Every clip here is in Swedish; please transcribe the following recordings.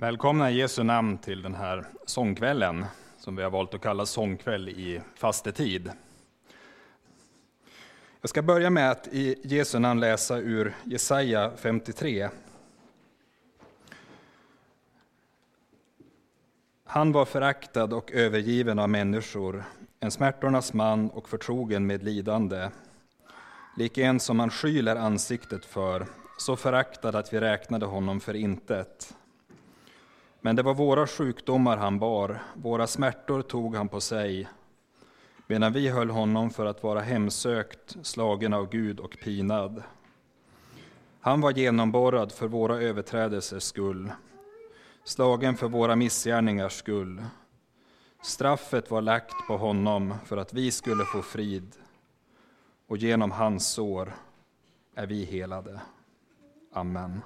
Välkomna i Jesu namn till den här sångkvällen som vi har valt att kalla sångkväll i fastetid. Jag ska börja med att i Jesu namn läsa ur Jesaja 53. Han var föraktad och övergiven av människor, en smärtornas man och förtrogen med lidande. Lik en som man skyler ansiktet för, så föraktad att vi räknade honom för intet. Men det var våra sjukdomar han bar, våra smärtor tog han på sig, medan vi höll honom för att vara hemsökt, slagen av Gud och pinad. Han var genomborrad för våra överträdelsers skull, slagen för våra missgärningars skull. Straffet var lagt på honom för att vi skulle få frid, och genom hans sår är vi helade. Amen.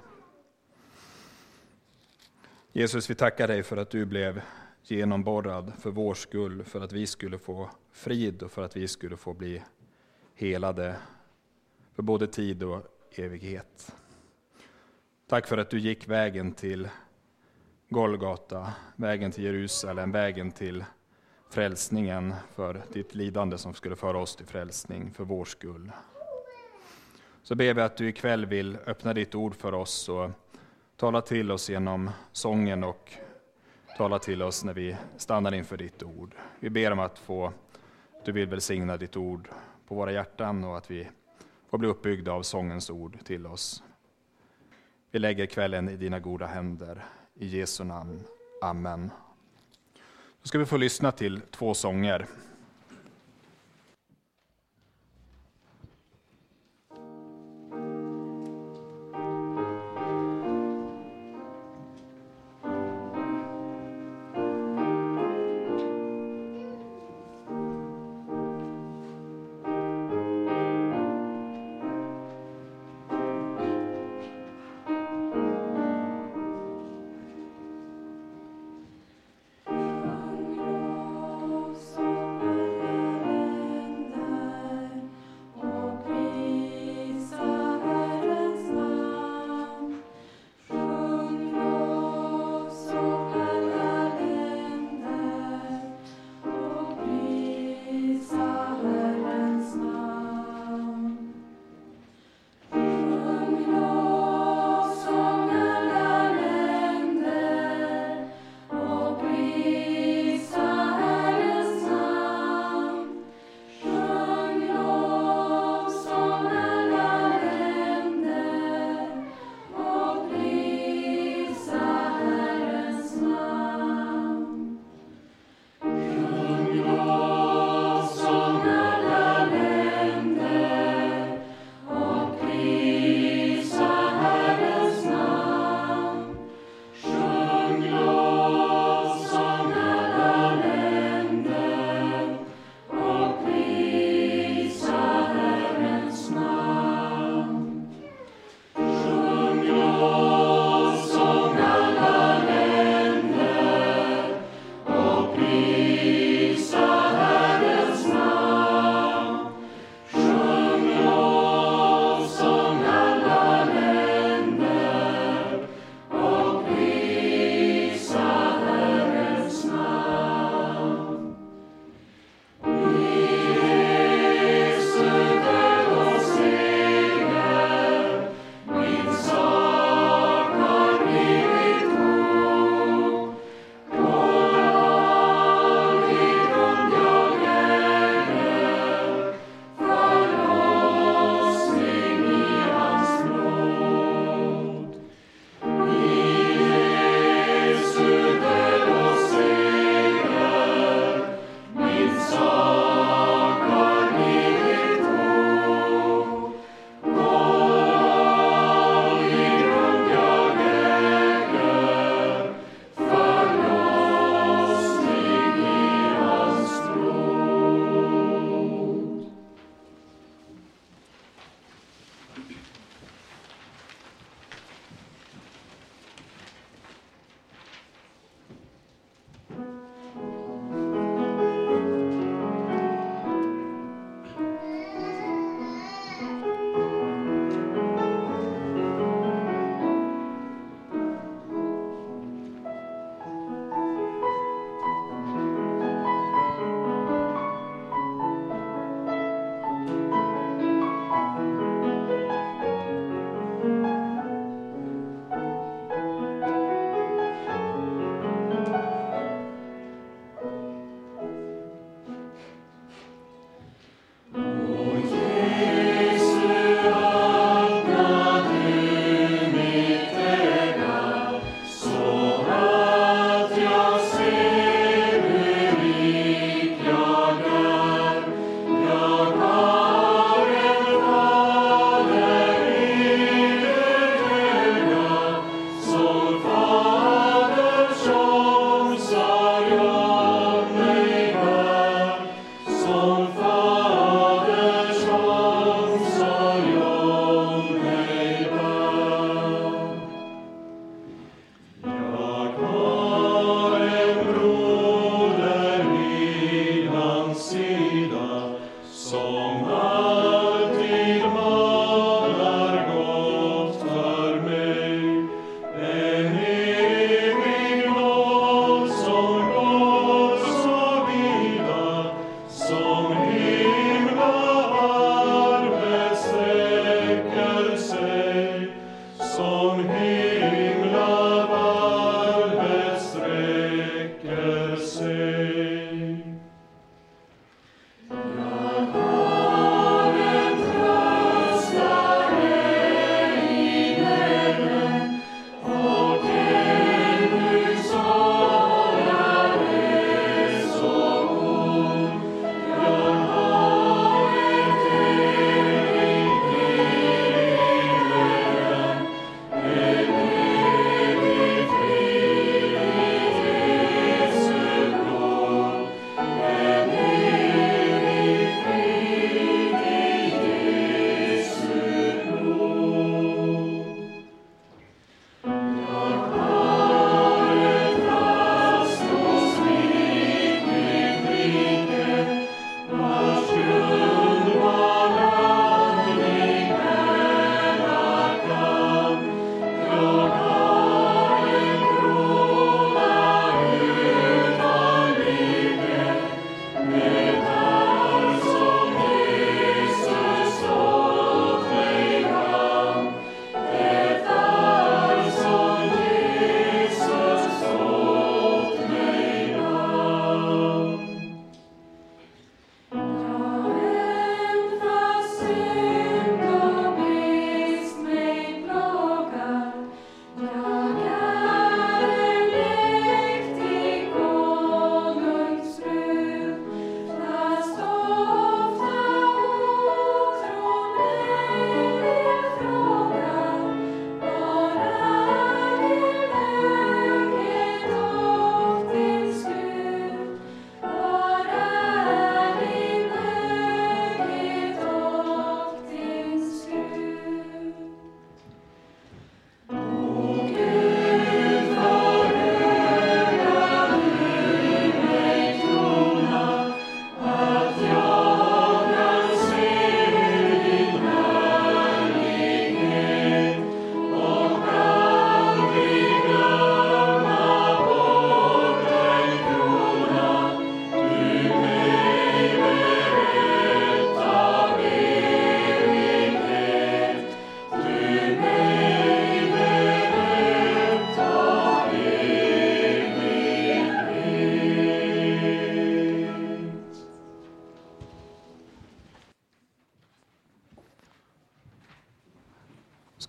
Jesus, vi tackar dig för att du blev genomborrad för vår skull, för att vi skulle få frid och för att vi skulle få bli helade för både tid och evighet. Tack för att du gick vägen till Golgata, vägen till Jerusalem, vägen till frälsningen för ditt lidande som skulle föra oss till frälsning för vår skull. Så ber vi att du ikväll vill öppna ditt ord för oss och Tala till oss genom sången och tala till oss när vi stannar inför ditt ord. Vi ber om att få, du vill välsigna ditt ord på våra hjärtan och att vi får bli uppbyggda av sångens ord till oss. Vi lägger kvällen i dina goda händer. I Jesu namn. Amen. Då ska vi få lyssna till två sånger.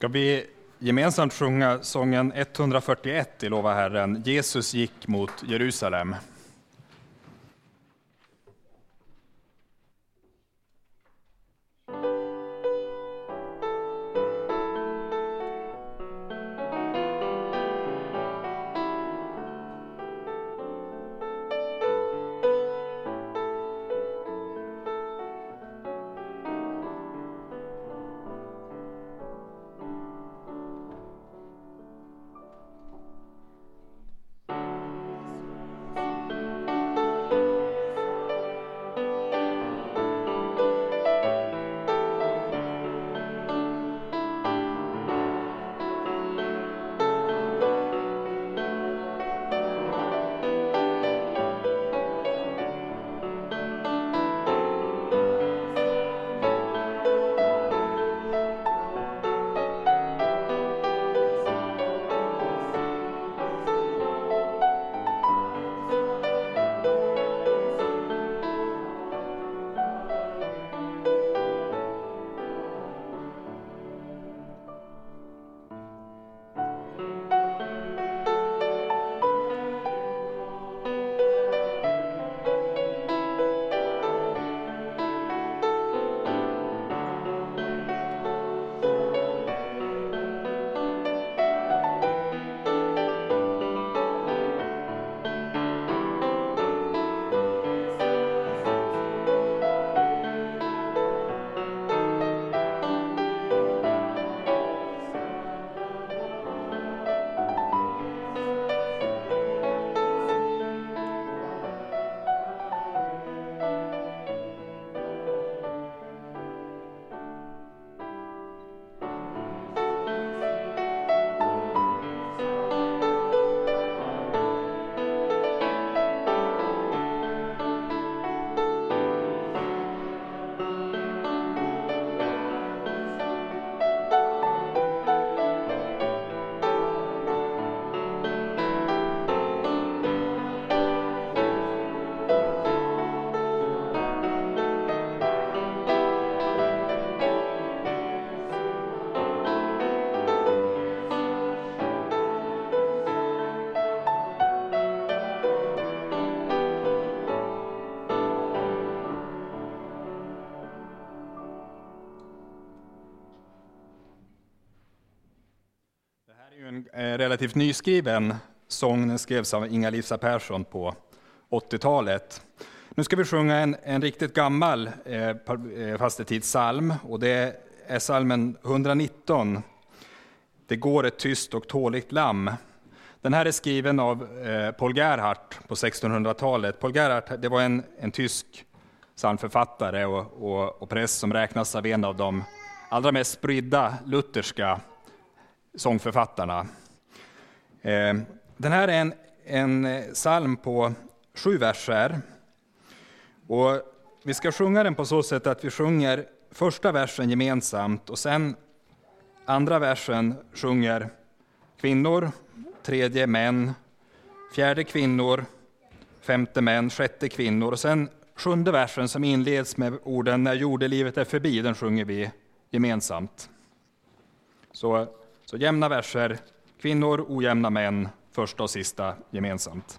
Ska vi gemensamt sjunga sången 141 i Lova Herren, Jesus gick mot Jerusalem. Relativt nyskriven sång. Den skrevs av Inga-Lisa Persson på 80-talet. Nu ska vi sjunga en, en riktigt gammal eh, eh fastetidssalm och det är salmen 119. Det går ett tyst och tåligt lamm. Den här är skriven av eh, Paul Gerhardt på 1600-talet. Paul Gerhardt det var en, en tysk psalmförfattare och, och, och präst som räknas av en av de allra mest spridda lutherska sångförfattarna. Eh, den här är en, en eh, psalm på sju verser. Och vi ska sjunga den på så sätt att vi sjunger första versen gemensamt och sen andra versen sjunger kvinnor, tredje män, fjärde kvinnor, femte män, sjätte kvinnor och sen sjunde versen som inleds med orden när jordelivet är förbi, den sjunger vi gemensamt. Så, så jämna verser, kvinnor, ojämna män, första och sista gemensamt.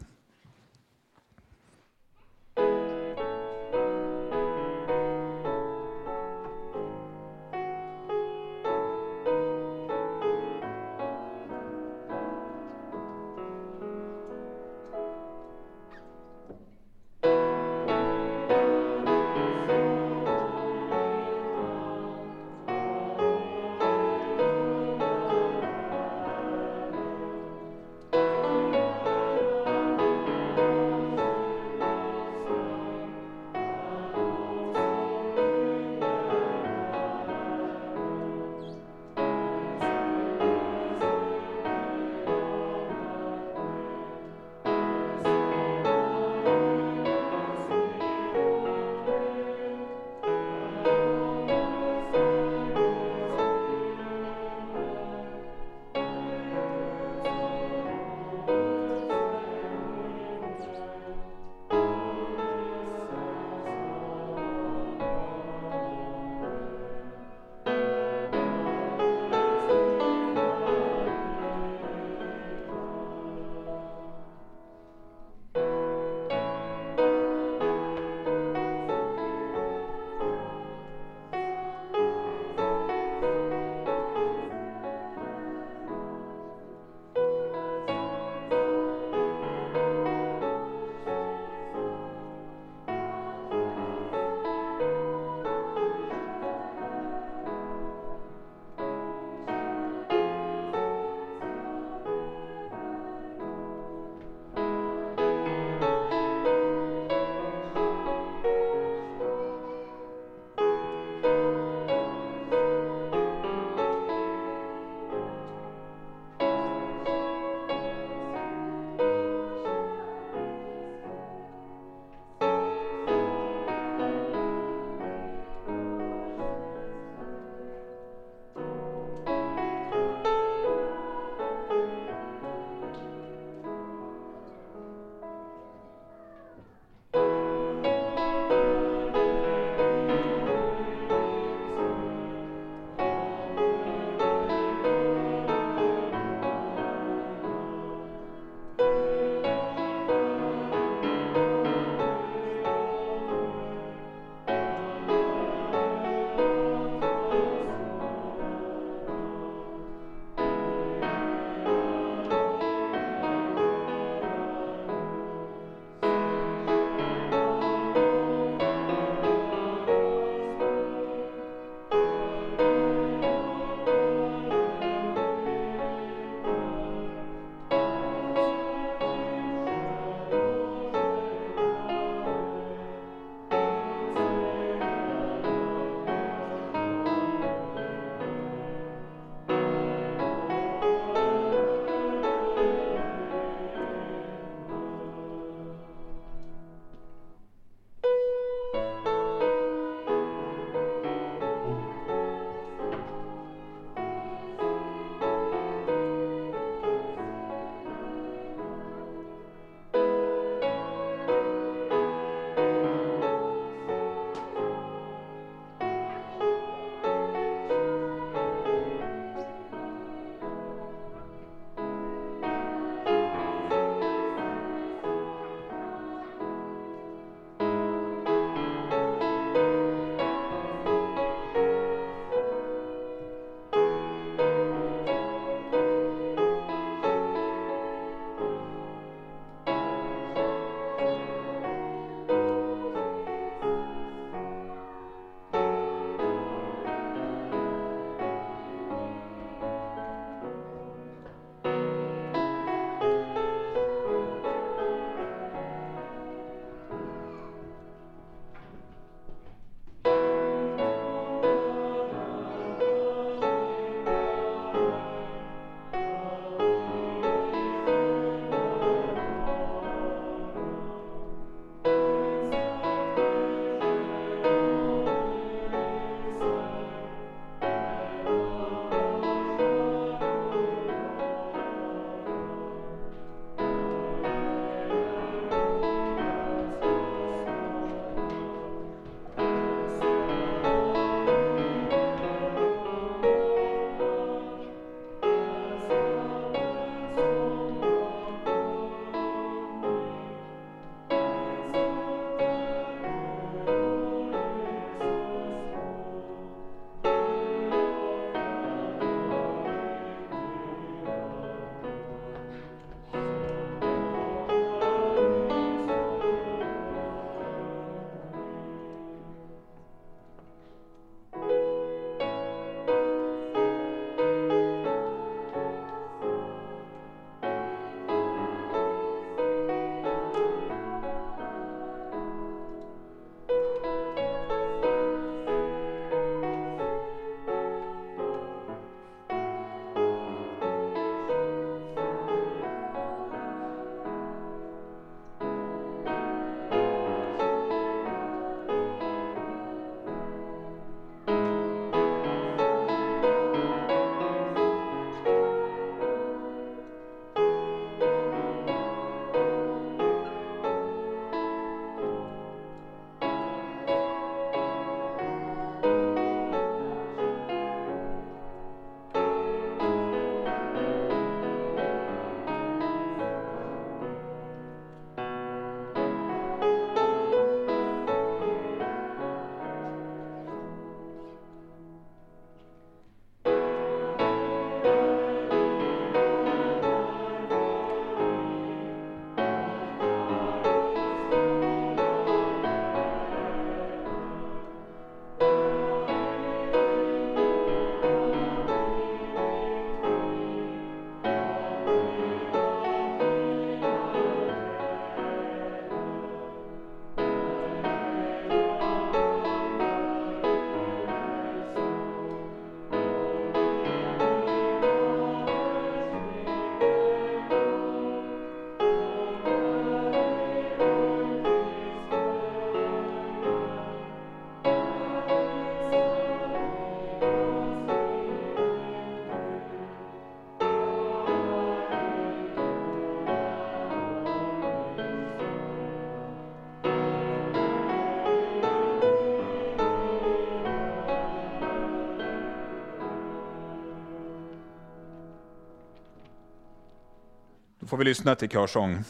Får vi lyssna till körsång.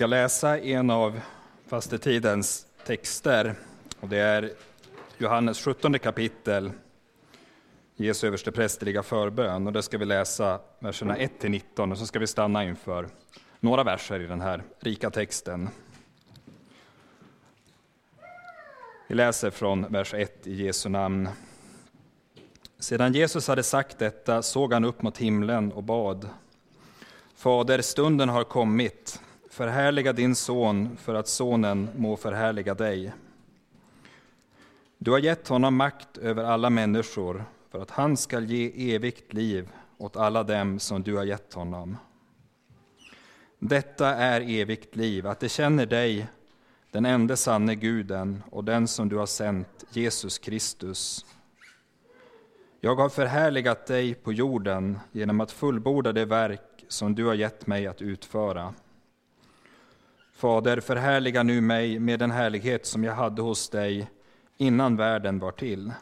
Ska läsa en av fastetidens texter och det är Johannes 17 kapitel, Jesu översteprästerliga förbön. Och där ska vi läsa verserna 1-19 och så ska vi stanna inför några verser i den här rika texten. Vi läser från vers 1 i Jesu namn. Sedan Jesus hade sagt detta såg han upp mot himlen och bad. Fader, stunden har kommit. Förhärliga din son för att sonen må förhärliga dig. Du har gett honom makt över alla människor för att han skall ge evigt liv åt alla dem som du har gett honom. Detta är evigt liv, att de känner dig, den enda sanne guden och den som du har sänt, Jesus Kristus. Jag har förhärligat dig på jorden genom att fullborda det verk som du har gett mig att utföra. Fader, förhärliga nu mig med den härlighet som jag hade hos dig innan världen var till.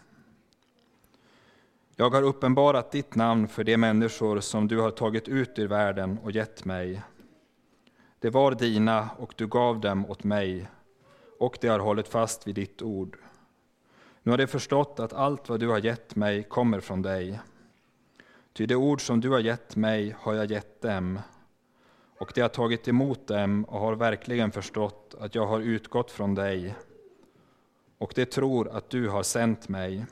Jag har uppenbarat ditt namn för de människor som du har tagit ut ur världen och gett mig. Det var dina och du gav dem åt mig, och de har hållit fast vid ditt ord. Nu har de förstått att allt vad du har gett mig kommer från dig. Ty det ord som du har gett mig har jag gett dem, och de har tagit emot dem och har verkligen förstått att jag har utgått från dig, och de tror att du har sänt mig.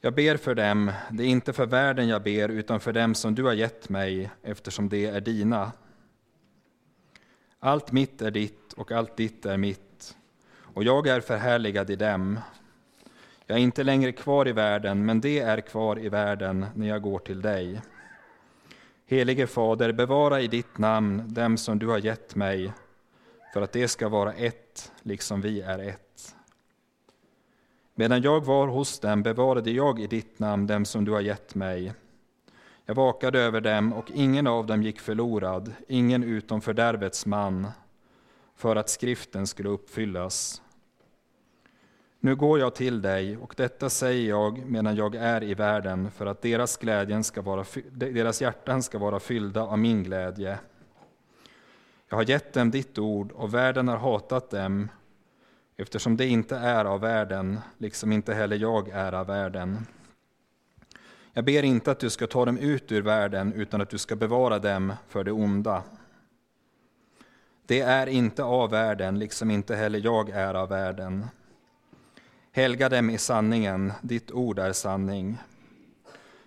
Jag ber för dem, det är inte för världen jag ber, utan för dem som du har gett mig, eftersom det är dina. Allt mitt är ditt och allt ditt är mitt, och jag är förhärligad i dem. Jag är inte längre kvar i världen, men det är kvar i världen när jag går till dig. Helige Fader, bevara i ditt namn dem som du har gett mig, för att det ska vara ett, liksom vi är ett. Medan jag var hos dem bevarade jag i ditt namn dem som du har gett mig. Jag vakade över dem, och ingen av dem gick förlorad, ingen utom fördärvets man, för att skriften skulle uppfyllas. Nu går jag till dig, och detta säger jag medan jag är i världen, för att deras, glädjen ska vara, deras hjärtan ska vara fyllda av min glädje. Jag har gett dem ditt ord, och världen har hatat dem, eftersom det inte är av världen, liksom inte heller jag är av världen. Jag ber inte att du ska ta dem ut ur världen, utan att du ska bevara dem för det onda. Det är inte av världen, liksom inte heller jag är av världen. Helga dem i sanningen, ditt ord är sanning.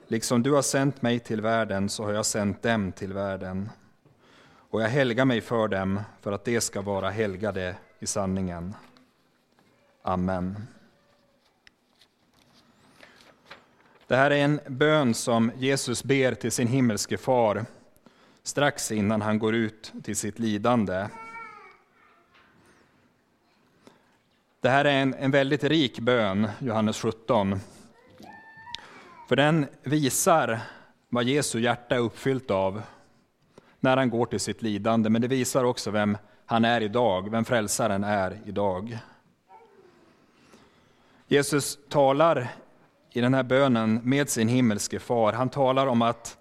Liksom du har sänt mig till världen, så har jag sänt dem till världen. Och jag helgar mig för dem, för att de ska vara helgade i sanningen. Amen. Det här är en bön som Jesus ber till sin himmelske far strax innan han går ut till sitt lidande. Det här är en, en väldigt rik bön, Johannes 17. För den visar vad Jesu hjärta är uppfyllt av när han går till sitt lidande, men det visar också vem han är idag, vem frälsaren är idag. Jesus talar i den här bönen med sin himmelske far. Han talar om att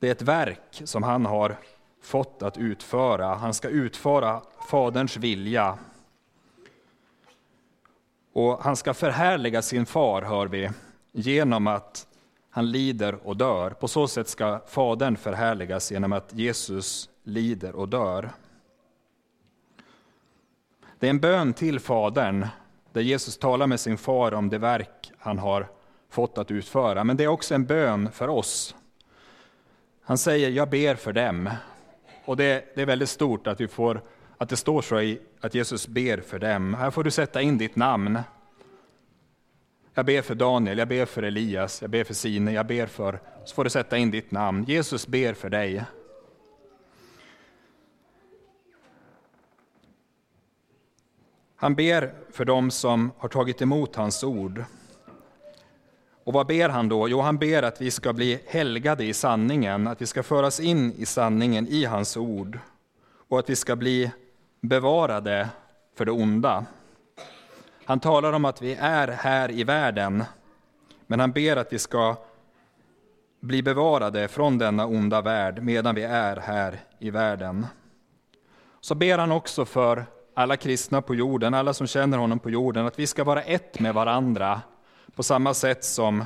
det är ett verk som han har fått att utföra. Han ska utföra Faderns vilja. Och han ska förhärliga sin far, hör vi, genom att han lider och dör. På så sätt ska Fadern förhärligas genom att Jesus lider och dör. Det är en bön till Fadern, där Jesus talar med sin far om det verk han har fått att utföra. Men det är också en bön för oss. Han säger, jag ber för dem. Och det, det är väldigt stort att, vi får, att det står så i att Jesus ber för dem. Här får du sätta in ditt namn. Jag ber för Daniel, jag ber för Elias, jag ber för Sine, jag ber för... Så får du sätta in ditt namn. Jesus ber för dig. Han ber för dem som har tagit emot hans ord. Och vad ber han då? Jo, han ber att vi ska bli helgade i sanningen, att vi ska föras in i sanningen i hans ord och att vi ska bli bevarade för det onda. Han talar om att vi är här i världen, men han ber att vi ska bli bevarade från denna onda värld medan vi är här i världen. Så ber han också för alla kristna på jorden, alla som känner honom på jorden, att vi ska vara ett med varandra på samma sätt som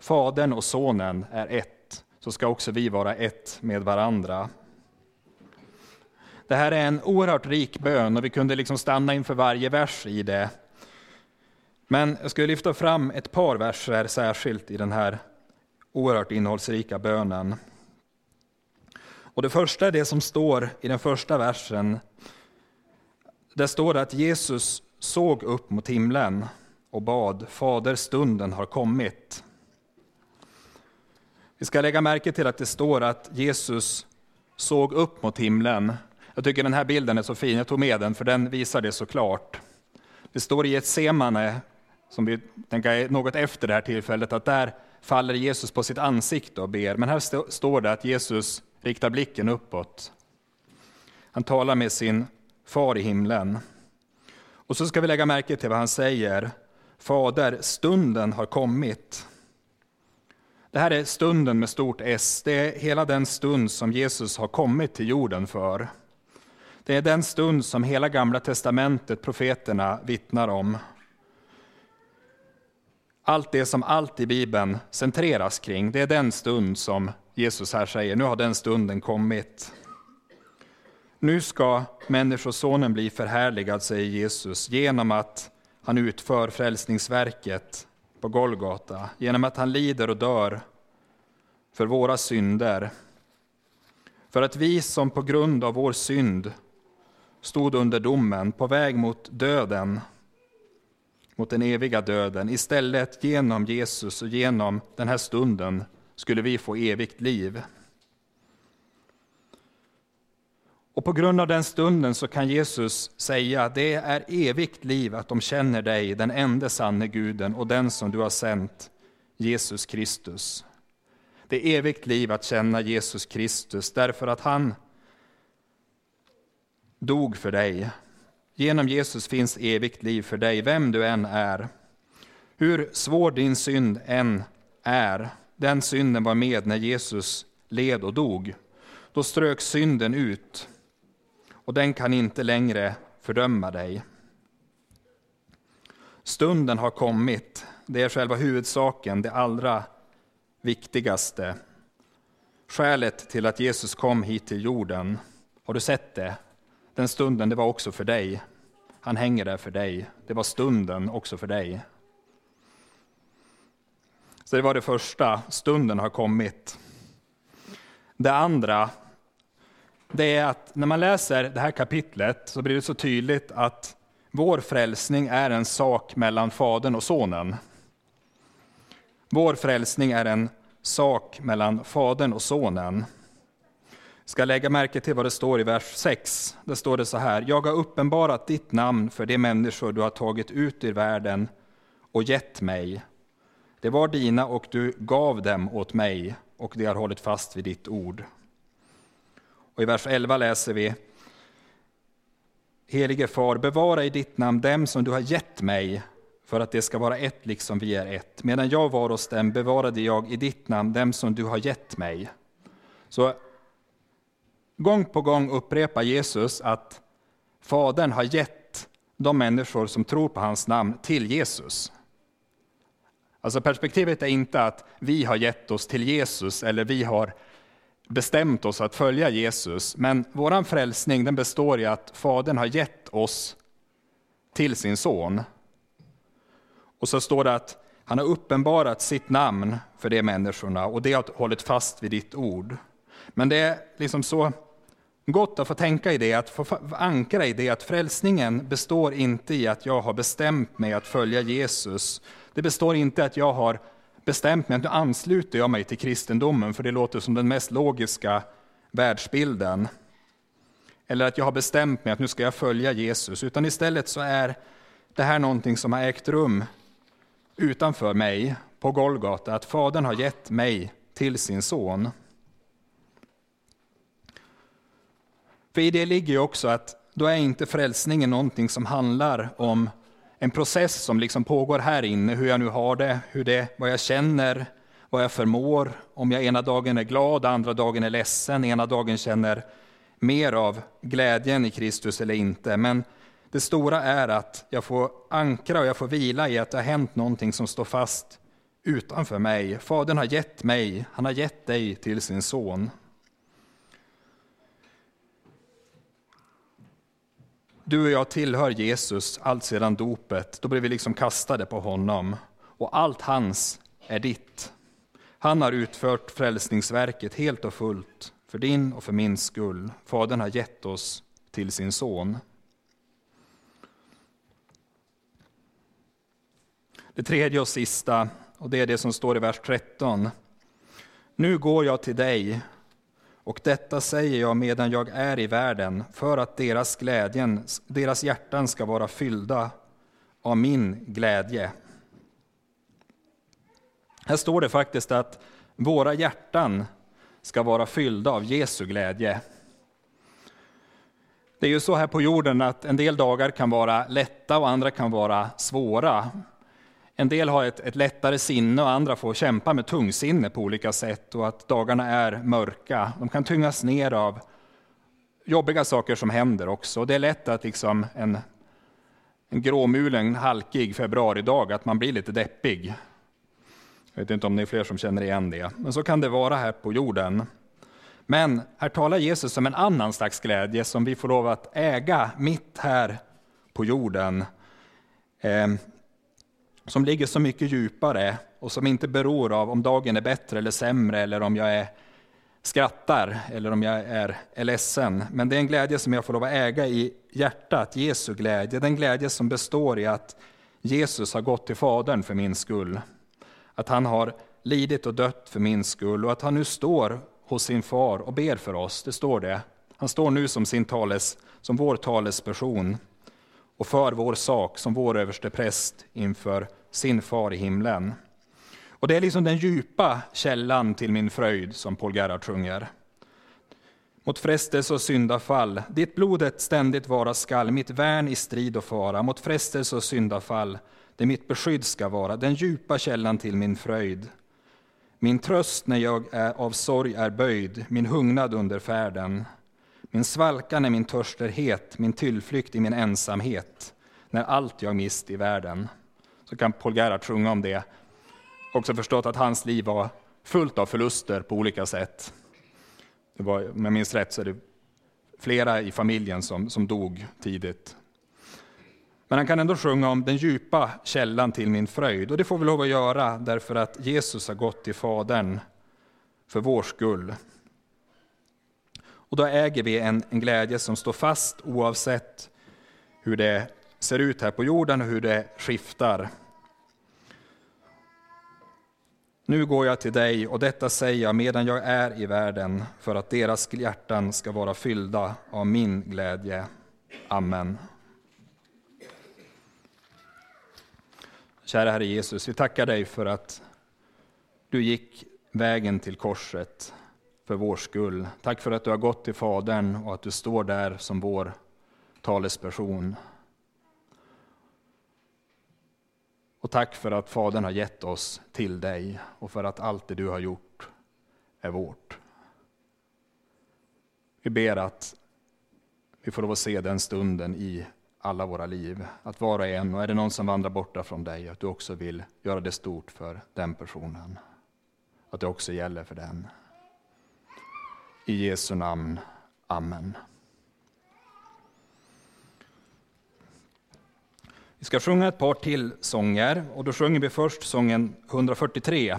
Fadern och Sonen är ett, så ska också vi vara ett med varandra. Det här är en oerhört rik bön och vi kunde liksom stanna inför varje vers i det. Men jag skulle lyfta fram ett par verser särskilt i den här oerhört innehållsrika bönen. Och det första är det som står i den första versen. Där står det att Jesus såg upp mot himlen och bad, Fader, stunden har kommit. Vi ska lägga märke till att det står att Jesus såg upp mot himlen. Jag tycker den här bilden är så fin, jag tog med den för den visar det så klart. Det står i ett semane, som vi tänker är något efter det här tillfället, att där faller Jesus på sitt ansikte och ber. Men här st står det att Jesus riktar blicken uppåt. Han talar med sin far i himlen. Och så ska vi lägga märke till vad han säger. Fader, stunden har kommit. Det här är stunden med stort S. Det är hela den stund som Jesus har kommit till jorden för. Det är den stund som hela Gamla testamentet, profeterna, vittnar om. Allt det som allt i Bibeln centreras kring, det är den stund som Jesus här säger, nu har den stunden kommit. Nu ska Människosonen bli förhärligad, säger Jesus, genom att han utför frälsningsverket på Golgata, genom att han lider och dör för våra synder. För att vi som på grund av vår synd stod under domen, på väg mot döden, mot den eviga döden. Istället genom Jesus och genom den här stunden skulle vi få evigt liv. Och på grund av den stunden så kan Jesus säga att det är evigt liv att de känner dig, den enda sanne guden och den som du har sänt, Jesus Kristus. Det är evigt liv att känna Jesus Kristus därför att han dog för dig. Genom Jesus finns evigt liv för dig, vem du än är. Hur svår din synd än är, den synden var med när Jesus led och dog. Då strök synden ut och den kan inte längre fördöma dig. Stunden har kommit, det är själva huvudsaken, det allra viktigaste. Skälet till att Jesus kom hit till jorden, har du sett det? Den stunden, det var också för dig. Han hänger där för dig. Det var stunden också för dig. Så det var det första, stunden har kommit. Det andra, det är att när man läser det här kapitlet så blir det så tydligt att vår frälsning är en sak mellan Fadern och Sonen. Vår frälsning är en sak mellan Fadern och Sonen ska lägga märke till vad det står i vers 6. Där står det så här. Jag har uppenbarat ditt namn för de människor du har tagit ut ur världen och gett mig. Det var dina och du gav dem åt mig och de har hållit fast vid ditt ord. Och I vers 11 läser vi Helige Far, bevara i ditt namn dem som du har gett mig för att det ska vara ett liksom vi är ett. Medan jag var hos dem bevarade jag i ditt namn dem som du har gett mig. Så Gång på gång upprepar Jesus att Fadern har gett de människor som tror på hans namn till Jesus. Alltså perspektivet är inte att vi har gett oss till Jesus eller vi har bestämt oss att följa Jesus. Men vår frälsning den består i att Fadern har gett oss till sin son. Och så står det att han har uppenbarat sitt namn för de människorna och det har hållit fast vid ditt ord. Men det är liksom så gott att få tänka i det, att få ankra i det att frälsningen består inte i att jag har bestämt mig att följa Jesus. Det består inte i att jag har bestämt mig att nu ansluter jag mig till kristendomen, för det låter som den mest logiska världsbilden. Eller att jag har bestämt mig att nu ska jag följa Jesus, utan istället så är det här någonting som har ägt rum utanför mig på Golgata, att Fadern har gett mig till sin son. För i det ligger ju också att då är inte frälsningen någonting som handlar om en process som liksom pågår här inne, hur jag nu har det, hur det, vad jag känner, vad jag förmår, om jag ena dagen är glad, andra dagen är ledsen, ena dagen känner mer av glädjen i Kristus eller inte. Men det stora är att jag får ankra och jag får vila i att det har hänt någonting som står fast utanför mig. Fadern har gett mig, han har gett dig till sin son. Du och jag tillhör Jesus allt sedan dopet. Då blev vi liksom kastade på honom. Och allt hans är ditt. Han har utfört frälsningsverket helt och fullt för din och för min skull. Fadern har gett oss till sin son. Det tredje och sista, och det är det som står i vers 13. Nu går jag till dig, och detta säger jag medan jag är i världen, för att deras, glädjen, deras hjärtan ska vara fyllda av min glädje. Här står det faktiskt att våra hjärtan ska vara fyllda av Jesu glädje. Det är ju så här på jorden att en del dagar kan vara lätta och andra kan vara svåra. En del har ett, ett lättare sinne och andra får kämpa med tungsinne på olika sätt och att dagarna är mörka. De kan tyngas ner av jobbiga saker som händer också. Och det är lätt att liksom en, en gråmulen, halkig februaridag, att man blir lite deppig. Jag vet inte om det är fler som känner igen det, men så kan det vara här på jorden. Men här talar Jesus om en annan slags glädje som vi får lov att äga mitt här på jorden. Ehm, som ligger så mycket djupare och som inte beror av om dagen är bättre eller sämre eller om jag är, skrattar eller om jag är, är ledsen. Men det är en glädje som jag får lov att äga i hjärtat, Jesu glädje. Den glädje som består i att Jesus har gått till Fadern för min skull att han har lidit och dött för min skull och att han nu står hos sin far och ber för oss. Det står det. Han står nu som, sin tales, som vår talesperson och för vår sak som vår överste präst inför sin far i himlen. Och Det är liksom den djupa källan till min fröjd som Paul Gerhard sjunger. Mot frestelse och syndafall, ditt blodet ständigt vara skall, mitt värn i strid och fara, mot frestelse och syndafall, det mitt beskydd ska vara, den djupa källan till min fröjd. Min tröst när jag är av sorg är böjd, min hungnad under färden. Min svalkan när min törst är het, min tillflykt i min ensamhet, när allt jag mist i världen. Så kan Paul Gerhardt sjunga om det. Också förstått att hans liv var fullt av förluster på olika sätt. Det var, om jag minns rätt så är det flera i familjen som, som dog tidigt. Men han kan ändå sjunga om den djupa källan till min fröjd. Och det får vi lov att göra därför att Jesus har gått till Fadern för vår skull. Och då äger vi en, en glädje som står fast oavsett hur det ser ut här på jorden och hur det skiftar. Nu går jag till dig och detta säger jag medan jag är i världen för att deras hjärtan ska vara fyllda av min glädje. Amen. Kära Herre Jesus, vi tackar dig för att du gick vägen till korset för vår skull. Tack för att du har gått till Fadern och att du står där som vår talesperson. Och tack för att Fadern har gett oss till dig och för att allt det du har gjort är vårt. Vi ber att vi får lov att se den stunden i alla våra liv. Att var och en, och är det någon som vandrar borta från dig, att du också vill göra det stort för den personen. Att det också gäller för den. I Jesu namn. Amen. Vi ska sjunga ett par till sånger och då sjunger vi först sången 143.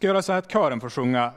Ska göra så här att kören får sjunga.